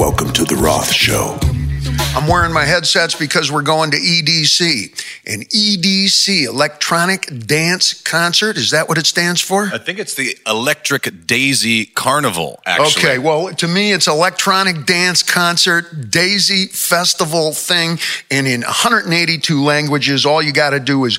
Welcome to The Roth Show. I'm wearing my headsets because we're going to EDC. An EDC, Electronic Dance Concert. Is that what it stands for? I think it's the Electric Daisy Carnival, actually. Okay, well, to me, it's Electronic Dance Concert, Daisy Festival thing, and in 182 languages, all you got to do is.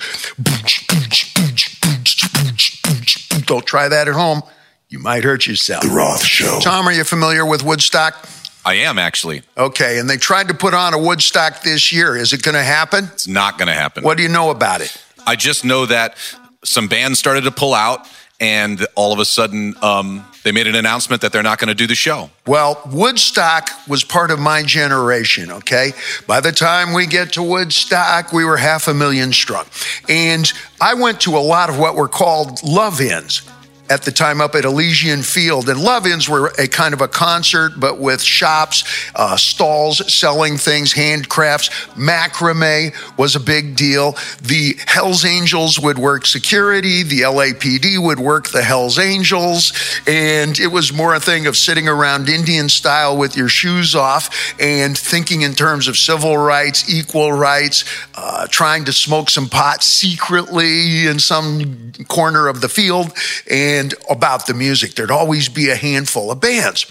Don't try that at home. You might hurt yourself. The Roth Show. Tom, are you familiar with Woodstock? I am actually. Okay, and they tried to put on a Woodstock this year. Is it going to happen? It's not going to happen. What do you know about it? I just know that some bands started to pull out, and all of a sudden, um, they made an announcement that they're not going to do the show. Well, Woodstock was part of my generation, okay? By the time we get to Woodstock, we were half a million strong. And I went to a lot of what were called love ins at the time up at Elysian Field. And love ins were a kind of a concert, but with shops, uh, stalls selling things, handcrafts. Macrame was a big deal. The Hells Angels would work security, the LAPD would work the Hells Angels. And it was more a thing of sitting around Indian style with your shoes off and thinking in terms of civil rights, equal rights, uh, trying to smoke some pot secretly in some corner of the field. And and about the music. There'd always be a handful of bands.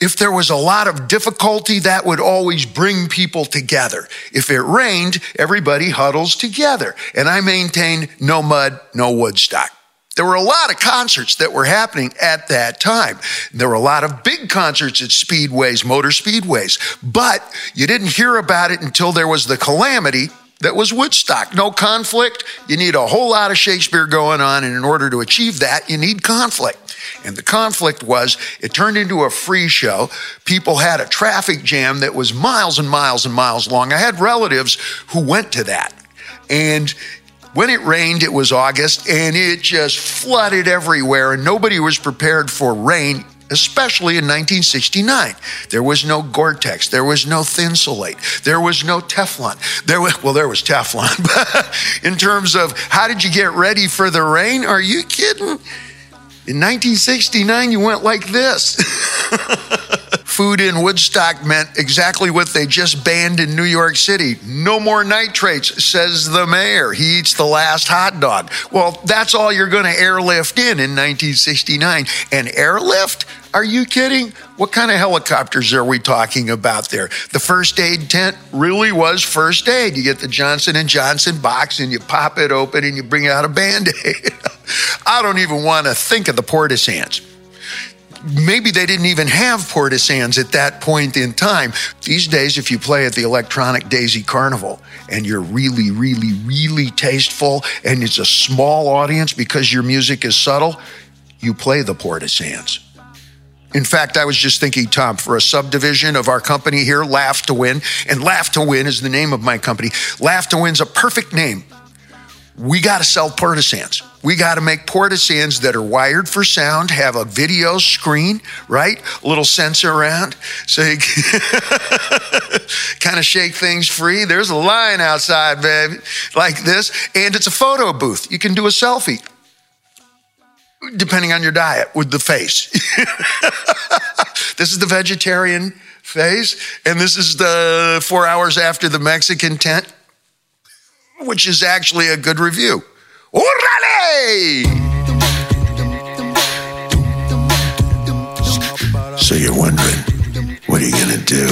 If there was a lot of difficulty, that would always bring people together. If it rained, everybody huddles together. And I maintain no mud, no Woodstock. There were a lot of concerts that were happening at that time. There were a lot of big concerts at speedways, motor speedways, but you didn't hear about it until there was the calamity that was Woodstock. No conflict. You need a whole lot of Shakespeare going on. And in order to achieve that, you need conflict. And the conflict was it turned into a free show. People had a traffic jam that was miles and miles and miles long. I had relatives who went to that. And when it rained, it was August, and it just flooded everywhere, and nobody was prepared for rain especially in 1969. There was no Gore-Tex, there was no Thinsulate, there was no Teflon. There was well, there was Teflon, but in terms of how did you get ready for the rain? Are you kidding? In 1969, you went like this. Food in Woodstock meant exactly what they just banned in New York City. No more nitrates, says the mayor. He eats the last hot dog. Well, that's all you're going to airlift in in 1969. And airlift? Are you kidding? What kind of helicopters are we talking about there? The first aid tent really was first aid. You get the Johnson and Johnson box and you pop it open and you bring out a band-aid. I don't even want to think of the portisans maybe they didn't even have portisans at that point in time. These days, if you play at the Electronic Daisy Carnival and you're really, really, really tasteful and it's a small audience because your music is subtle, you play the portisans. In fact, I was just thinking, Tom, for a subdivision of our company here, Laugh to Win, and Laugh to Win is the name of my company. Laugh to Win's a perfect name. We got to sell portisans. We got to make portisans that are wired for sound, have a video screen, right? A little sensor around, so you kind of shake things free. There's a line outside, baby, like this, and it's a photo booth. You can do a selfie depending on your diet, with the face. this is the vegetarian face, and this is the four hours after the Mexican tent, which is actually a good review. So you're wondering, what are you to do?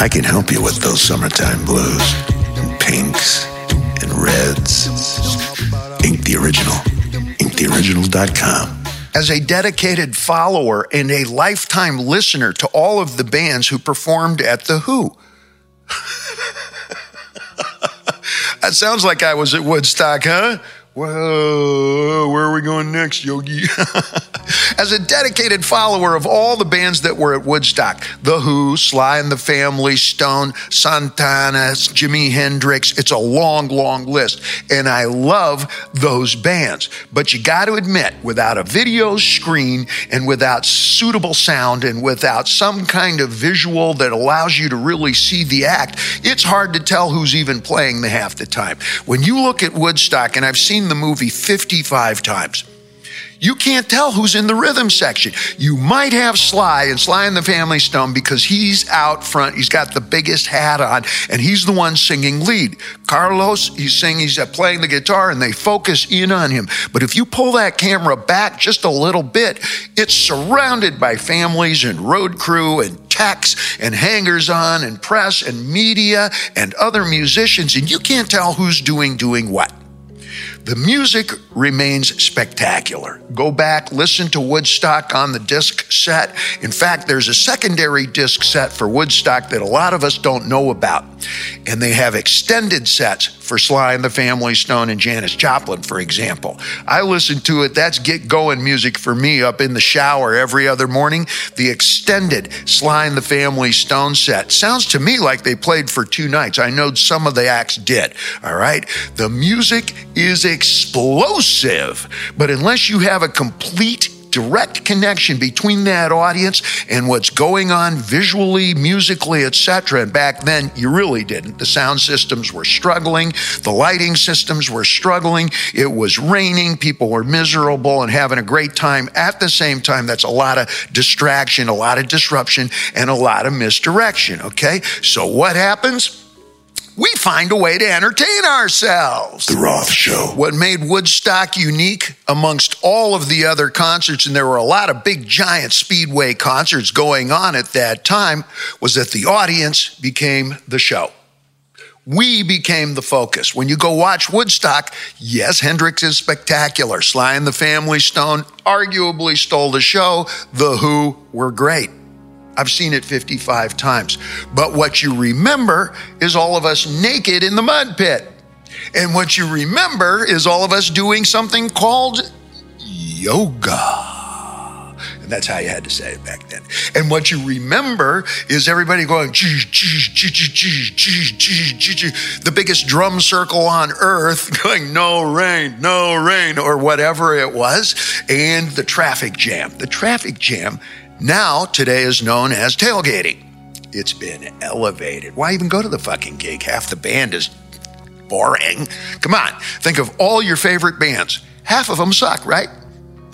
I can help you with those summertime blues and pinks and reds. Ink the original theoriginal.com. As a dedicated follower and a lifetime listener to all of the bands who performed at The Who. that sounds like I was at Woodstock, huh? Whoa, where are we going next, Yogi? As a dedicated follower of all the bands that were at Woodstock, The Who, Sly and the Family, Stone, Santana, Jimi Hendrix, it's a long, long list. And I love those bands. But you got to admit, without a video screen and without suitable sound and without some kind of visual that allows you to really see the act, it's hard to tell who's even playing the half the time. When you look at Woodstock, and I've seen seen the movie 55 times. You can't tell who's in the rhythm section. You might have Sly and Sly and the Family Stone because he's out front. He's got the biggest hat on and he's the one singing lead. Carlos, he's singing, he's playing the guitar and they focus in on him. But if you pull that camera back just a little bit, it's surrounded by families and road crew and techs and hangers on and press and media and other musicians, and you can't tell who's doing doing what. The music remains spectacular. Go back, listen to Woodstock on the disc set. In fact, there's a secondary disc set for Woodstock that a lot of us don't know about. And they have extended sets for Sly and the Family Stone and Janis Joplin, for example. I listen to it. That's get going music for me up in the shower every other morning. The extended Sly and the Family Stone set sounds to me like they played for two nights. I know some of the acts did. All right. The music is explosive, but unless you have a complete direct connection between that audience and what's going on visually, musically, etc. And back then, you really didn't. The sound systems were struggling, the lighting systems were struggling. It was raining, people were miserable and having a great time. At the same time, that's a lot of distraction, a lot of disruption, and a lot of misdirection. Okay, so what happens? We find a way to entertain ourselves. The Roth Show. What made Woodstock unique amongst all of the other concerts, and there were a lot of big, giant speedway concerts going on at that time, was that the audience became the show. We became the focus. When you go watch Woodstock, yes, Hendrix is spectacular. Sly and the Family Stone arguably stole the show. The Who were great. I've seen it 55 times. But what you remember is all of us naked in the mud pit. And what you remember is all of us doing something called yoga. And that's how you had to say it back then. And what you remember is everybody going, the biggest drum circle on earth, going, no rain, no rain, or whatever it was, and the traffic jam. The traffic jam now, today is known as tailgating. It's been elevated. Why even go to the fucking gig? Half the band is boring. Come on, think of all your favorite bands. Half of them suck, right?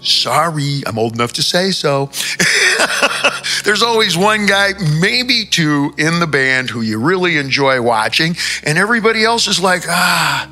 Sorry, I'm old enough to say so. There's always one guy, maybe two, in the band who you really enjoy watching, and everybody else is like, ah,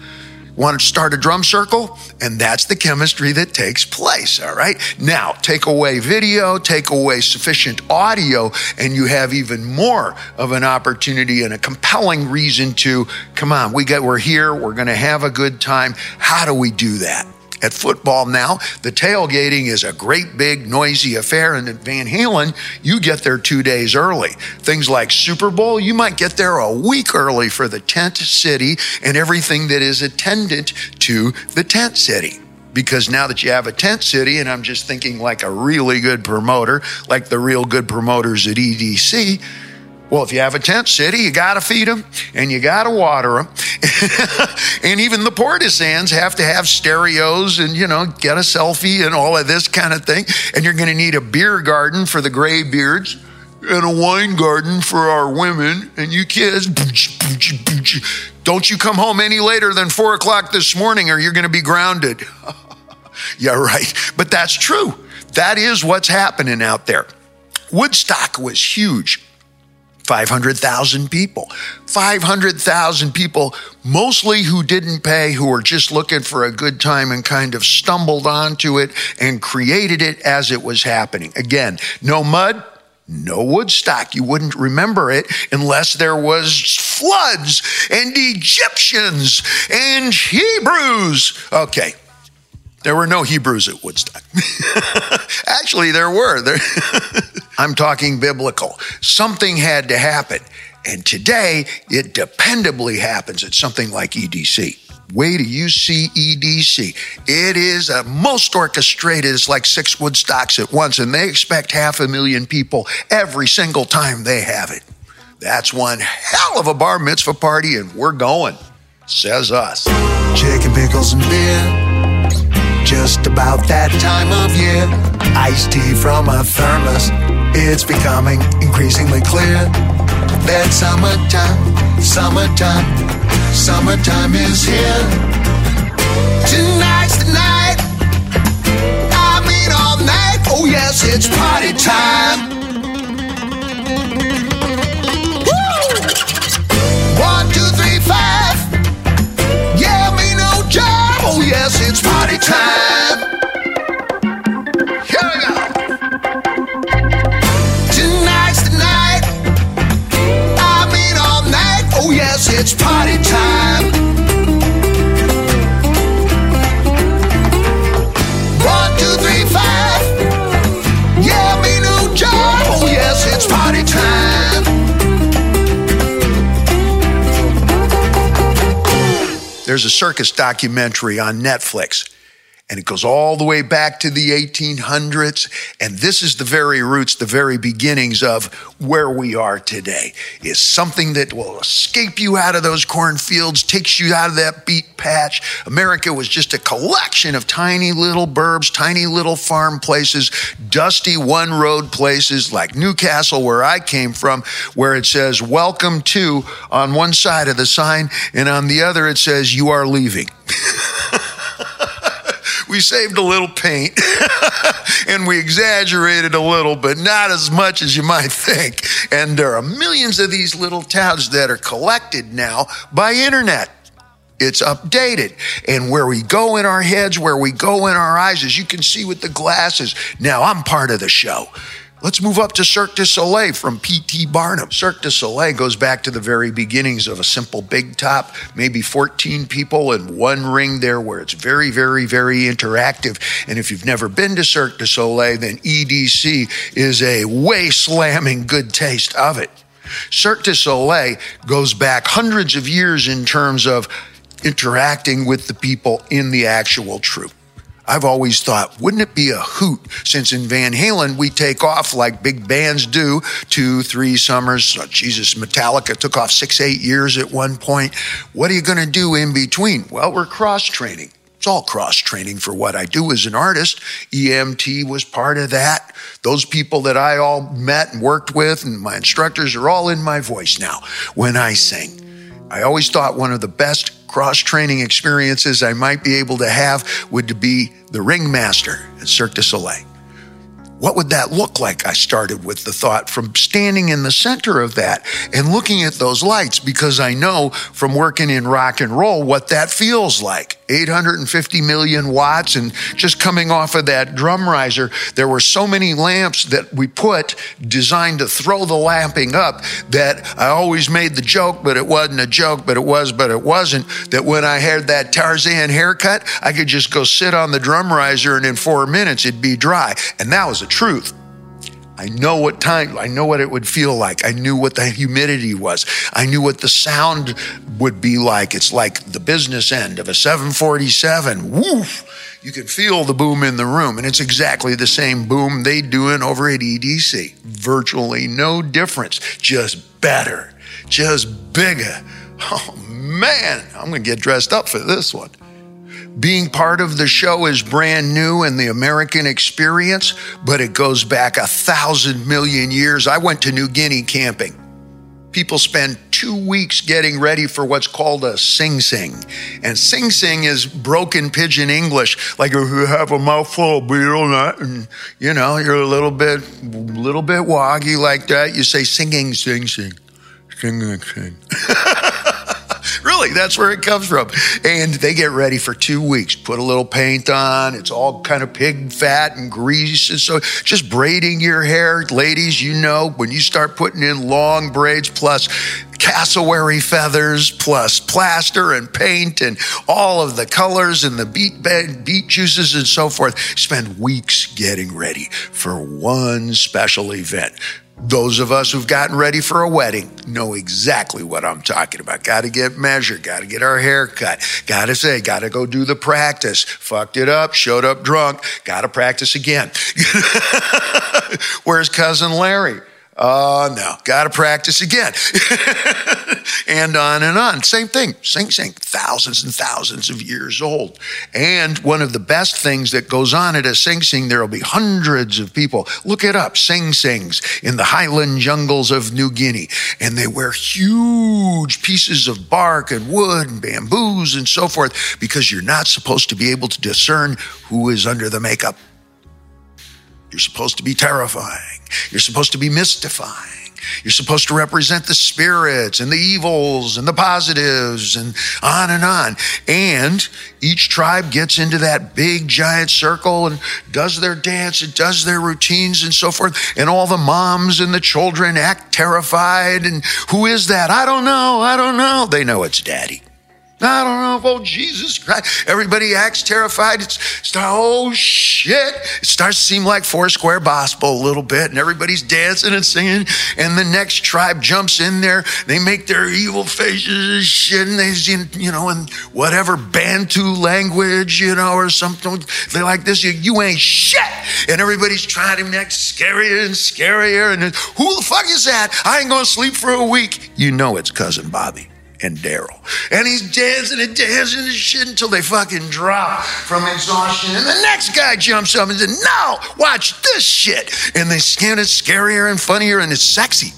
Want to start a drum circle? And that's the chemistry that takes place, all right? Now, take away video, take away sufficient audio, and you have even more of an opportunity and a compelling reason to come on, we got we're here, we're going to have a good time. How do we do that? At football now, the tailgating is a great big noisy affair, and at Van Halen, you get there two days early. Things like Super Bowl, you might get there a week early for the tent city and everything that is attendant to the tent city because now that you have a tent city, and I'm just thinking like a really good promoter, like the real good promoters at EDC, well, if you have a tent city, you got to feed them and you got to water them. and even the partisans have to have stereos and, you know, get a selfie and all of this kind of thing. And you're going to need a beer garden for the gray beards and a wine garden for our women. And you kids, don't you come home any later than four o'clock this morning or you're going to be grounded. yeah, right. But that's true. That is what's happening out there. Woodstock was huge. 500,000 people. 500,000 people, mostly who didn't pay, who were just looking for a good time and kind of stumbled onto it and created it as it was happening. Again, no mud, no Woodstock. You wouldn't remember it unless there was floods and Egyptians and Hebrews. Okay, there were no Hebrews at Woodstock. Actually, there were. There I'm talking biblical. Something had to happen. And today, it dependably happens at something like EDC. Way to UC EDC. It is a most orchestrated. It's like six Woodstocks at once, and they expect half a million people every single time they have it. That's one hell of a bar mitzvah party, and we're going, says us. Chicken pickles and beer just about that time of year. Iced tea from a thermos, it's becoming increasingly clear that summertime, summertime, summertime is here. Tonight's the night. I'm oh, yes, it's party time. One, two, three, five. Yeah, me no job. Oh, yes, it's party time. It's party time. One, two, three, five. Yeah, me no job. Oh, yes, it's party time. There's a circus documentary on Netflix, and it goes all the way back to the 1800s. And this is the very roots, the very beginnings of where we are today. Is something that will escape you out of those cornfields, takes you out of that beet patch. America was just a collection of tiny little burbs, tiny little farm places, dusty one road places like Newcastle, where I came from, where it says, Welcome to on one side of the sign, and on the other it says, You are leaving. we saved a little paint and we exaggerated a little, but not as much as you might think. And there are millions of these little towns that are collected now by internet. It's updated. And where we go in our heads, where we go in our eyes, as you can see with the glasses. Now I'm part of the show. Let's move up to Cirque du Soleil from P.T. Barnum. Cirque du Soleil goes back to the very beginnings of a simple big top, maybe 14 people in one ring there where it's very, very, very interactive. And if you've never been to Cirque du Soleil, then EDC is a way slamming good taste of it. Cirque du Soleil goes back hundreds of years in terms of interacting with the people in the actual troupe. I've always thought, wouldn't it be a hoot since in Van Halen we take off like big bands do two, three summers? Oh, Jesus, Metallica took off six, eight years at one point. What are you going to do in between? Well, we're cross training. It's all cross training for what I do as an artist. EMT was part of that. Those people that I all met and worked with and my instructors are all in my voice now when I sing. I always thought one of the best cross training experiences I might be able to have would be the ringmaster at Cirque du Soleil. What would that look like? I started with the thought from standing in the center of that and looking at those lights because I know from working in rock and roll what that feels like. 850 million watts and just coming off of that drum riser, there were so many lamps that we put designed to throw the lamping up that I always made the joke, but it wasn't a joke, but it was, but it wasn't, that when I had that Tarzan haircut, I could just go sit on the drum riser and in four minutes it'd be dry. And that was the truth. I know what time, I know what it would feel like. I knew what the humidity was. I knew what the sound would be like. It's like the business end of a 747. Woof! You can feel the boom in the room, and it's exactly the same boom they do in over at EDC. Virtually no difference, just better, just bigger. Oh man, I'm gonna get dressed up for this one. Being part of the show is brand new in the American experience, but it goes back a thousand million years. I went to New Guinea camping. People spend two weeks getting ready for what's called a sing sing. And sing sing is broken pigeon English. Like if you have a mouthful of nut and you know, you're a little bit little bit woggy like that, you say singing, sing, sing. Singing, sing. Really, that's where it comes from. And they get ready for two weeks, put a little paint on. It's all kind of pig fat and grease. And so just braiding your hair, ladies, you know, when you start putting in long braids plus cassowary feathers plus plaster and paint and all of the colors and the beet, bed, beet juices and so forth. Spend weeks getting ready for one special event. Those of us who've gotten ready for a wedding know exactly what I'm talking about. Got to get measured, got to get our hair cut, got to say, got to go do the practice. Fucked it up, showed up drunk, got to practice again. Where's cousin Larry? Oh, no, got to practice again. and on and on. Same thing, Sing Sing, thousands and thousands of years old. And one of the best things that goes on at a Sing Sing, there will be hundreds of people. Look it up, Sing Sings in the highland jungles of New Guinea. And they wear huge pieces of bark and wood and bamboos and so forth because you're not supposed to be able to discern who is under the makeup. You're supposed to be terrifying. You're supposed to be mystifying. You're supposed to represent the spirits and the evils and the positives and on and on. And each tribe gets into that big giant circle and does their dance and does their routines and so forth. And all the moms and the children act terrified. And who is that? I don't know. I don't know. They know it's daddy. I don't know. Oh, Jesus Christ. Everybody acts terrified. It's start, oh shit. It starts to seem like Foursquare Gospel a little bit, and everybody's dancing and singing. And the next tribe jumps in there. They make their evil faces and shit, and they, you know, in whatever Bantu language, you know, or something. They like this. You, you ain't shit. And everybody's trying to make scarier and scarier. And who the fuck is that? I ain't gonna sleep for a week. You know it's cousin Bobby and Daryl. And he's dancing and dancing and shit until they fucking drop from exhaustion. And the next guy jumps up and says, No, watch this shit. And they scan it scarier and funnier and it's sexy.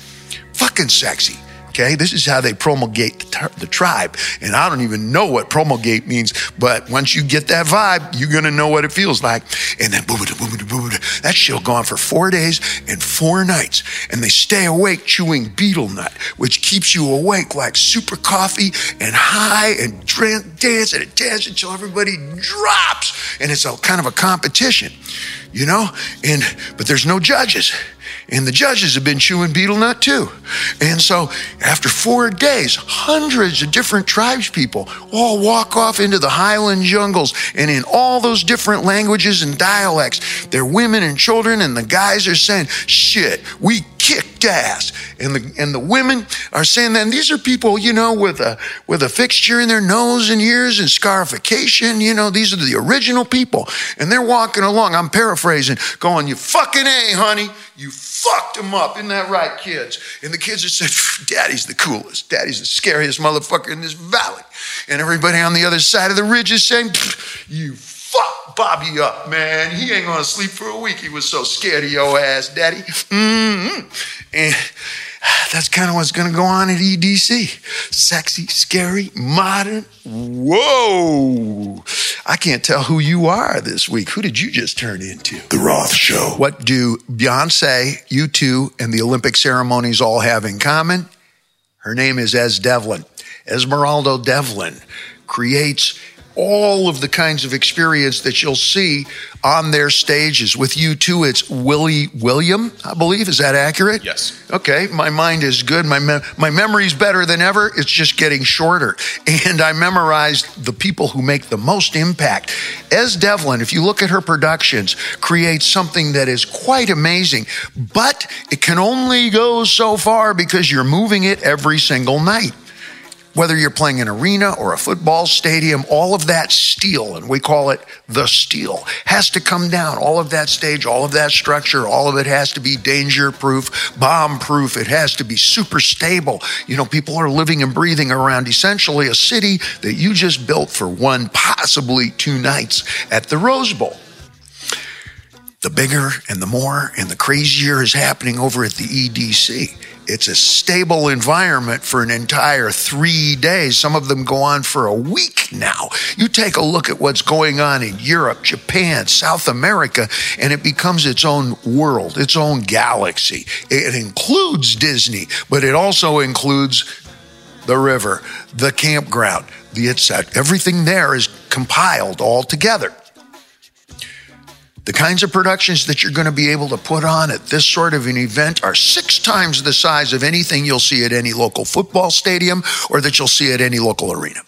Fucking sexy. Okay, this is how they promulgate the, the, tribe. And I don't even know what promulgate means, but once you get that vibe, you're gonna know what it feels like. And then that shit'll go on for four days and four nights. And they stay awake chewing betel nut, which keeps you awake like super coffee and high and dance and dance until everybody drops. And it's a kind of a competition, you know? And but there's no judges. And the judges have been chewing betel nut too. And so after four days, hundreds of different tribes people all walk off into the highland jungles and in all those different languages and dialects, they're women and children, and the guys are saying, shit, we kicked ass. And the and the women are saying that these are people, you know, with a with a fixture in their nose and ears and scarification. You know, these are the original people. And they're walking along. I'm paraphrasing, going, You fucking A, honey. You fucked him up. Isn't that right, kids? And the kids have said, Daddy's the coolest. Daddy's the scariest motherfucker in this valley. And everybody on the other side of the ridge is saying, You fuck Bobby up, man. He ain't gonna sleep for a week. He was so scared of your ass, daddy. Mm-hmm. And that's kind of what's gonna go on at EDC. Sexy, scary, modern. Whoa. I can't tell who you are this week. Who did you just turn into? The Roth Show. What do Beyonce, U2 and the Olympic ceremonies all have in common? Her name is Es Devlin. Esmeralda Devlin creates all of the kinds of experience that you'll see on their stages. With U2, it's Willie William, I believe. Is that accurate? Yes. Okay, my mind is good. My me- my memory's better than ever. It's just getting shorter, and I memorized the people who make the most impact. Es Devlin, if you look at her productions, creates something that is quite amazing, but it can only go so far because you're moving it every single night whether you're playing an arena or a football stadium, all of that steel, and we call it the steel, has to come down. All of that stage, all of that structure, all of it has to be danger proof, bomb proof. It has to be super stable. You know, people are living and breathing around essentially a city that you just built for one, possibly two nights at the Rose Bowl the bigger and the more and the crazier is happening over at the EDC. It's a stable environment for an entire three days. Some of them go on for a week now. You take a look at what's going on in Europe, Japan, South America, and it becomes its own world, its own galaxy. It includes Disney, but it also includes the river, the campground, the etc. Everything there is compiled all together. The kinds of productions that you're going to be able to put on at this sort of an event are six times the size of anything you'll see at any local football stadium or that you'll see at any local arena.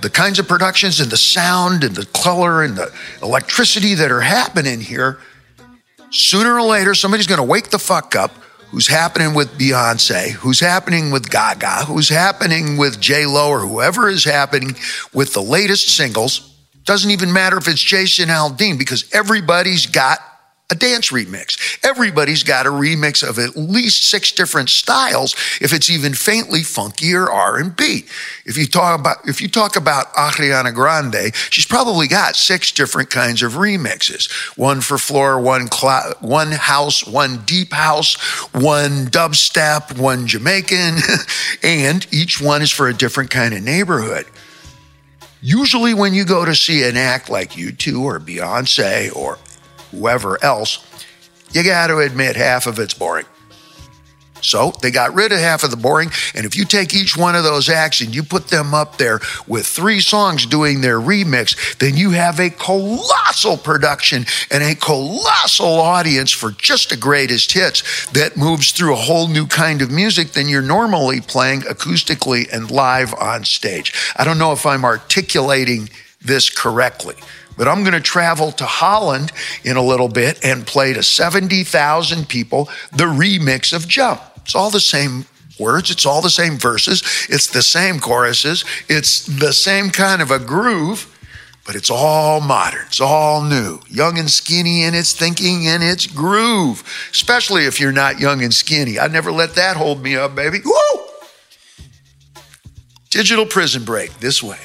The kinds of productions and the sound and the color and the electricity that are happening here, sooner or later, somebody's going to wake the fuck up who's happening with Beyonce, who's happening with Gaga, who's happening with J Lo, or whoever is happening with the latest singles doesn't even matter if it's Jason Aldean because everybody's got a dance remix. Everybody's got a remix of at least six different styles if it's even faintly funky or R&B. If you talk about if you talk about Ariana Grande, she's probably got six different kinds of remixes. One for floor, one cl- one house, one deep house, one dubstep, one Jamaican, and each one is for a different kind of neighborhood. Usually, when you go to see an act like U2 or Beyonce or whoever else, You got to admit, half of it's boring. So they got rid of half of the boring. And if you take each one of those acts and you put them up there with three songs doing their remix, then you have a colossal production and a colossal audience for just the greatest hits that moves through a whole new kind of music than you're normally playing acoustically and live on stage. I don't know if I'm articulating this correctly. But I'm going to travel to Holland in a little bit and play to 70,000 people the remix of Jump. It's all the same words, it's all the same verses, it's the same choruses, it's the same kind of a groove, but it's all modern, it's all new, young and skinny in its thinking and its groove, especially if you're not young and skinny. I never let that hold me up, baby. Woo! Digital prison break this way.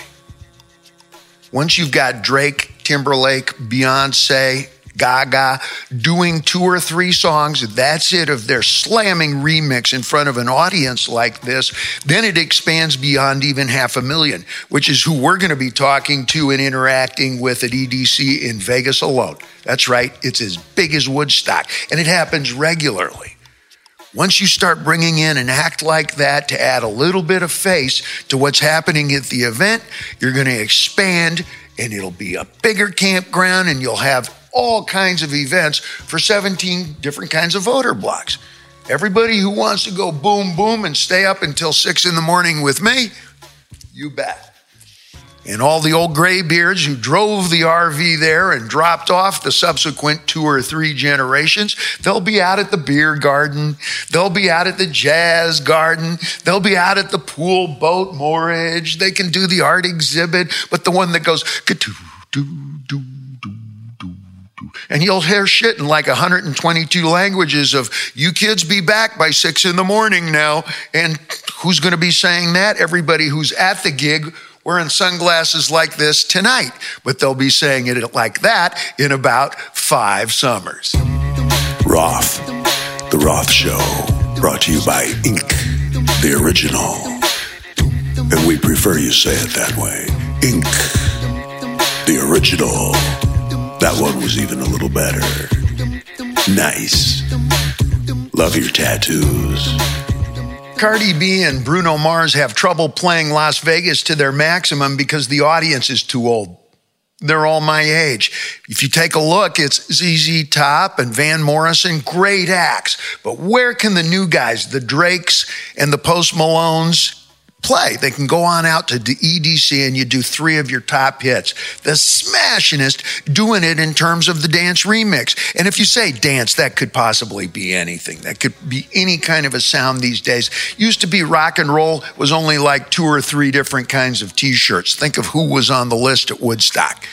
Once you've got Drake, Timberlake, Beyonce, Gaga doing two or three songs. That's it of their slamming remix in front of an audience like this. Then it expands beyond even half a million, which is who we're going to be talking to and interacting with at EDC in Vegas alone. That's right. It's as big as Woodstock and it happens regularly. Once you start bringing in an act like that to add a little bit of face to what's happening at the event, you're going to expand and it'll be a bigger campground and you'll have all kinds of events for 17 different kinds of voter blocks. Everybody who wants to go boom, boom and stay up until six in the morning with me, you bet. And all the old graybeards who drove the RV there and dropped off the subsequent two or three generations, they'll be out at the beer garden. They'll be out at the jazz garden. They'll be out at the pool boat moorage. They can do the art exhibit, but the one that goes, do, do, and you'll hear shit in like 122 languages of you kids be back by six in the morning now. And who's going to be saying that? Everybody who's at the gig wearing sunglasses like this tonight, but they'll be saying it like that in about five summers. Roth, The Roth Show, brought to you by Ink, the original. And we prefer you say it that way Ink, the original. That one was even a little better. Nice. Love your tattoos. Cardi B and Bruno Mars have trouble playing Las Vegas to their maximum because the audience is too old. They're all my age. If you take a look, it's ZZ Top and Van Morrison, great acts. But where can the new guys, the Drakes and the Post Malones, play. They can go on out to the EDC and you do three of your top hits. The smashingest doing it in terms of the dance remix. And if you say dance, that could possibly be anything. That could be any kind of a sound these days. Used to be rock and roll was only like two or three different kinds of t-shirts. Think of who was on the list at Woodstock.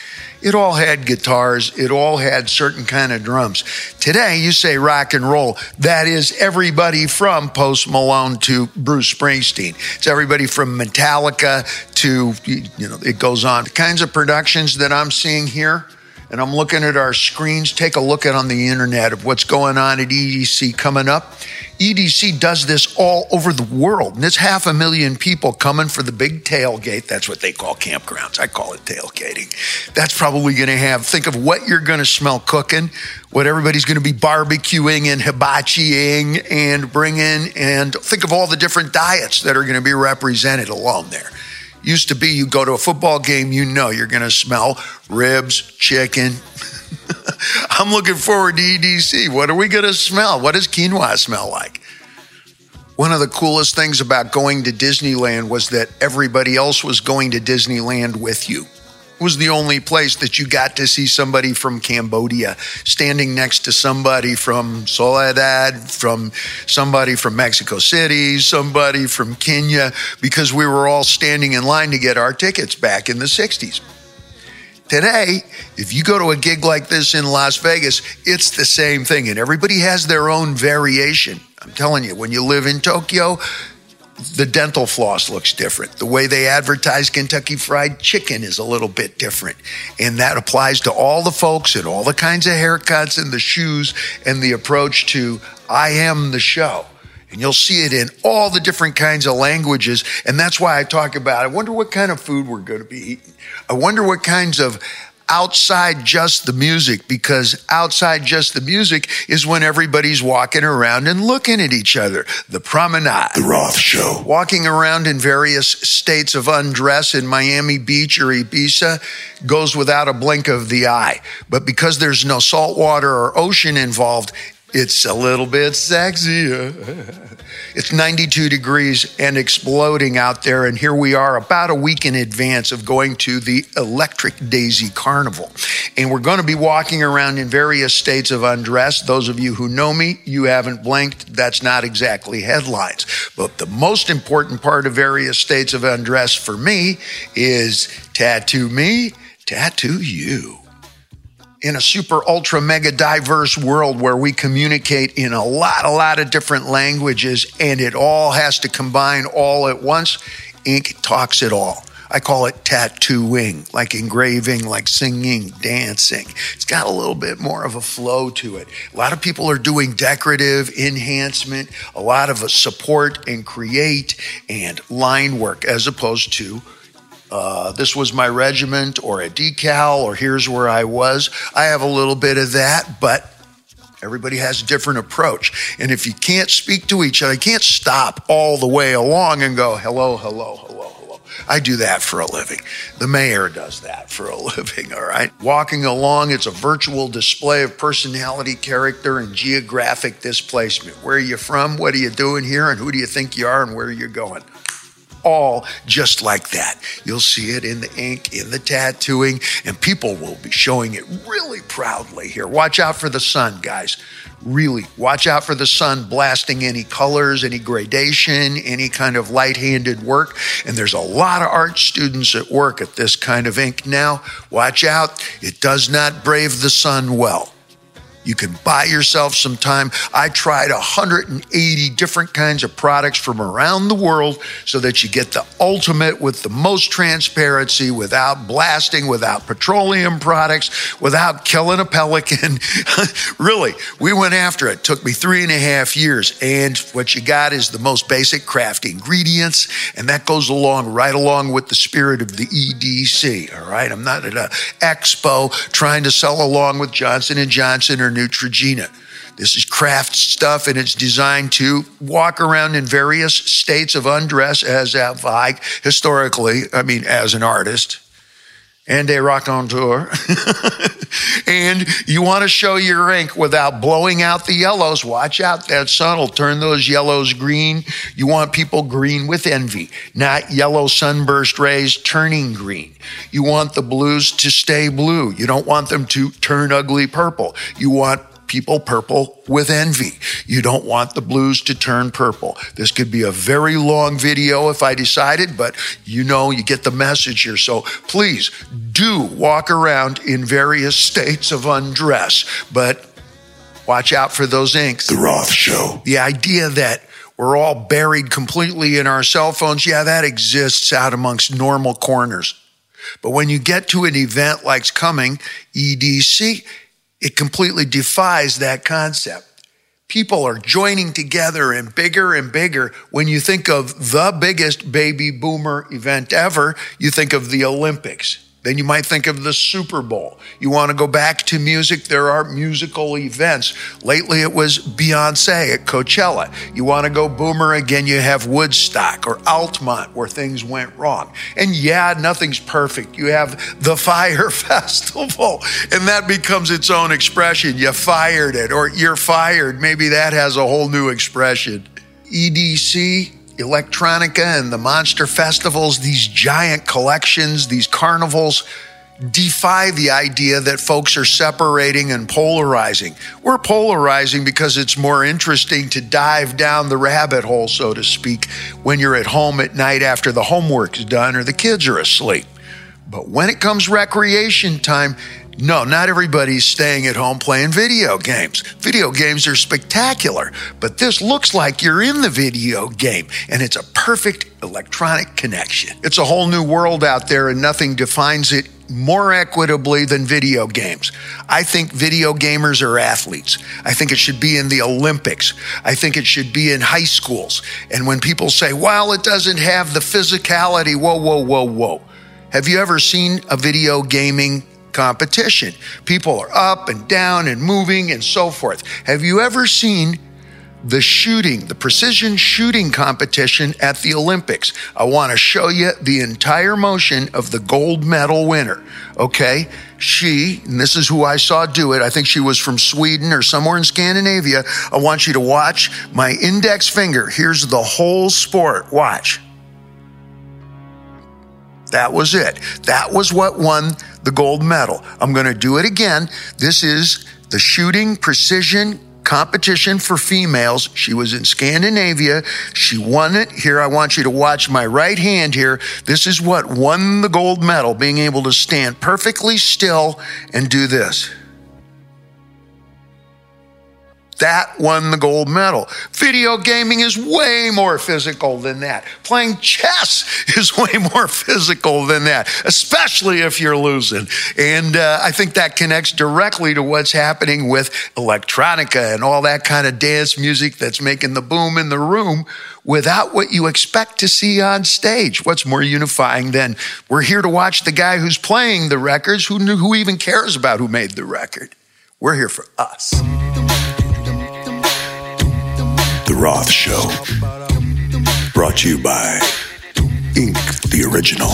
It all had guitars. It all had certain kind of drums. Today, you say rock and roll. That is everybody from Post Malone to Bruce Springsteen. It's everybody from Metallica to, you know, it goes on. The kinds of productions that I'm seeing here, and I'm looking at our screens. Take a look at on the internet of what's going on at EDC coming up. EDC does this all over the world. And it's half a million people coming for the big tailgate. That's what they call campgrounds. I call it tailgating. That's probably going to have, think of what you're going to smell cooking, what everybody's going to be barbecuing and hibachiing and bringing, and think of all the different diets that are going to be represented along there. Used to be you go to a football game, you know you're going to smell ribs, chicken. I'm looking forward to EDC. What are we going to smell? What does quinoa smell like? One of the coolest things about going to Disneyland was that everybody else was going to Disneyland with you. Was the only place that you got to see somebody from Cambodia standing next to somebody from Soledad, from somebody from Mexico City, somebody from Kenya, because we were all standing in line to get our tickets back in the 60s. Today, if you go to a gig like this in Las Vegas, it's the same thing, and everybody has their own variation. I'm telling you, when you live in Tokyo, the dental floss looks different. The way they advertise Kentucky Fried Chicken is a little bit different. And that applies to all the folks and all the kinds of haircuts and the shoes and the approach to I am the show. And you'll see it in all the different kinds of languages. And that's why I talk about I wonder what kind of food we're going to be eating. I wonder what kinds of outside just the music because outside just the music is when everybody's walking around and looking at each other. The promenade. The Roth Show. Walking around in various states of undress in Miami Beach or Ibiza goes without a blink of the eye. But because there's no salt water or ocean involved, it's a little bit sexier. It's 92 degrees and exploding out there. And here we are about a week in advance of going to the Electric Daisy Carnival. And we're going to be walking around in various states of undress. Those of you who know me, you haven't blinked. That's not exactly headlines. But the most important part of various states of undress for me is tattoo me, tattoo you in a super ultra mega diverse world where we communicate in a lot, a lot of different languages and it all has to combine all at once, ink talks it all. I call it tattooing, like engraving, like singing, dancing. It's got a little bit more of a flow to it. A lot of people are doing decorative enhancement, a lot of support and create and line work as opposed to uh, this was my regiment or a decal or here's where I was. I have a little bit of that, but everybody has a different approach. And if you can't speak to each other, you can't stop all the way along and go, hello, hello, hello, hello. I do that for a living. The mayor does that for a living, all right? Walking along, it's a virtual display of personality, character, and geographic displacement. Where are you from? What are you doing here? And who do you think you are? And where are you going? All just like that. You'll see it in the ink, in the tattooing, and people will be showing it really proudly here. Watch out for the sun, guys. Really, watch out for the sun blasting any colors, any gradation, any kind of light handed work. And there's a lot of art students at work at this kind of ink now. Watch out, it does not brave the sun well. You can buy yourself some time. I tried 180 different kinds of products from around the world so that you get the ultimate with the most transparency without blasting, without petroleum products, without killing a pelican. really, we went after it. Took me three and a half years. And what you got is the most basic craft ingredients. And that goes along right along with the spirit of the EDC. All right. I'm not at an expo trying to sell along with Johnson and Johnson or Neutrogena. This is craft stuff and it's designed to walk around in various states of undress as have I historically, I mean, as an artist and a raconteur. and you want to show your ink without blowing out the yellows. Watch out, that sun will turn those yellows green. You want people green with envy, not yellow sunburst rays turning green. You want the blues to stay blue. You don't want them to turn ugly purple. You want people purple with envy. You don't want the blues to turn purple. This could be a very long video if I decided, but you know, you get the message here. So please do walk around in various states of undress, but watch out for those inks. The Roth Show. The idea that we're all buried completely in our cell phones, yeah, that exists out amongst normal corners. But when you get to an event like's coming, EDC, it completely defies that concept. People are joining together and bigger and bigger. When you think of the biggest baby boomer event ever, you think of the Olympics. Then you might think of the Super Bowl. You want to go back to music, there are musical events. Lately it was Beyonce at Coachella. You want to go boomer again, you have Woodstock or Altamont where things went wrong. And yeah, nothing's perfect. You have the Fyre Festival, and that becomes its own expression. You fired it, or you're fired. Maybe that has a whole new expression. EDC, electronica and the monster festivals, these giant collections, these carnivals defy the idea that folks are separating and polarizing. We're polarizing because it's more interesting to dive down the rabbit hole, so to speak, when you're at home at night after the homework's done or the kids are asleep. But when it comes recreation time, no, not everybody's staying at home playing video games. Video games are spectacular, but this looks like you're in the video game and it's a perfect electronic connection. It's a whole new world out there and nothing defines it more equitably than video games. I think video gamers are athletes. I think it should be in the Olympics. I think it should be in high schools. And when people say, well, it doesn't have the physicality, whoa, whoa, whoa, whoa. Have you ever seen a video gaming competition. People are up and down and moving and so forth. Have you ever seen the shooting, the precision shooting competition at the Olympics. I want to show you the entire motion of the gold medal winner. Okay. She, and this is who I saw do it. I think she was from Sweden or somewhere in Scandinavia. I want you to watch my index finger. Here's the whole sport. Watch. That was it. That was what won the gold medal. I'm going to do it again. This is the shooting precision competition for females. She was in Scandinavia. She won it. Here, I want you to watch my right hand here. This is what won the gold medal, being able to stand perfectly still and do this. That won the gold medal. Video gaming is way more physical than that. Playing chess is way more physical than that, especially if you're losing. And uh, I think that connects directly to what's happening with electronica and all that kind of dance music that's making the boom in the room without what you expect to see on stage. What's more unifying than we're here to watch the guy who's playing the records? Who, who even cares about who made the record? We're here for us. Roth Show. Brought to you by Ink the Original.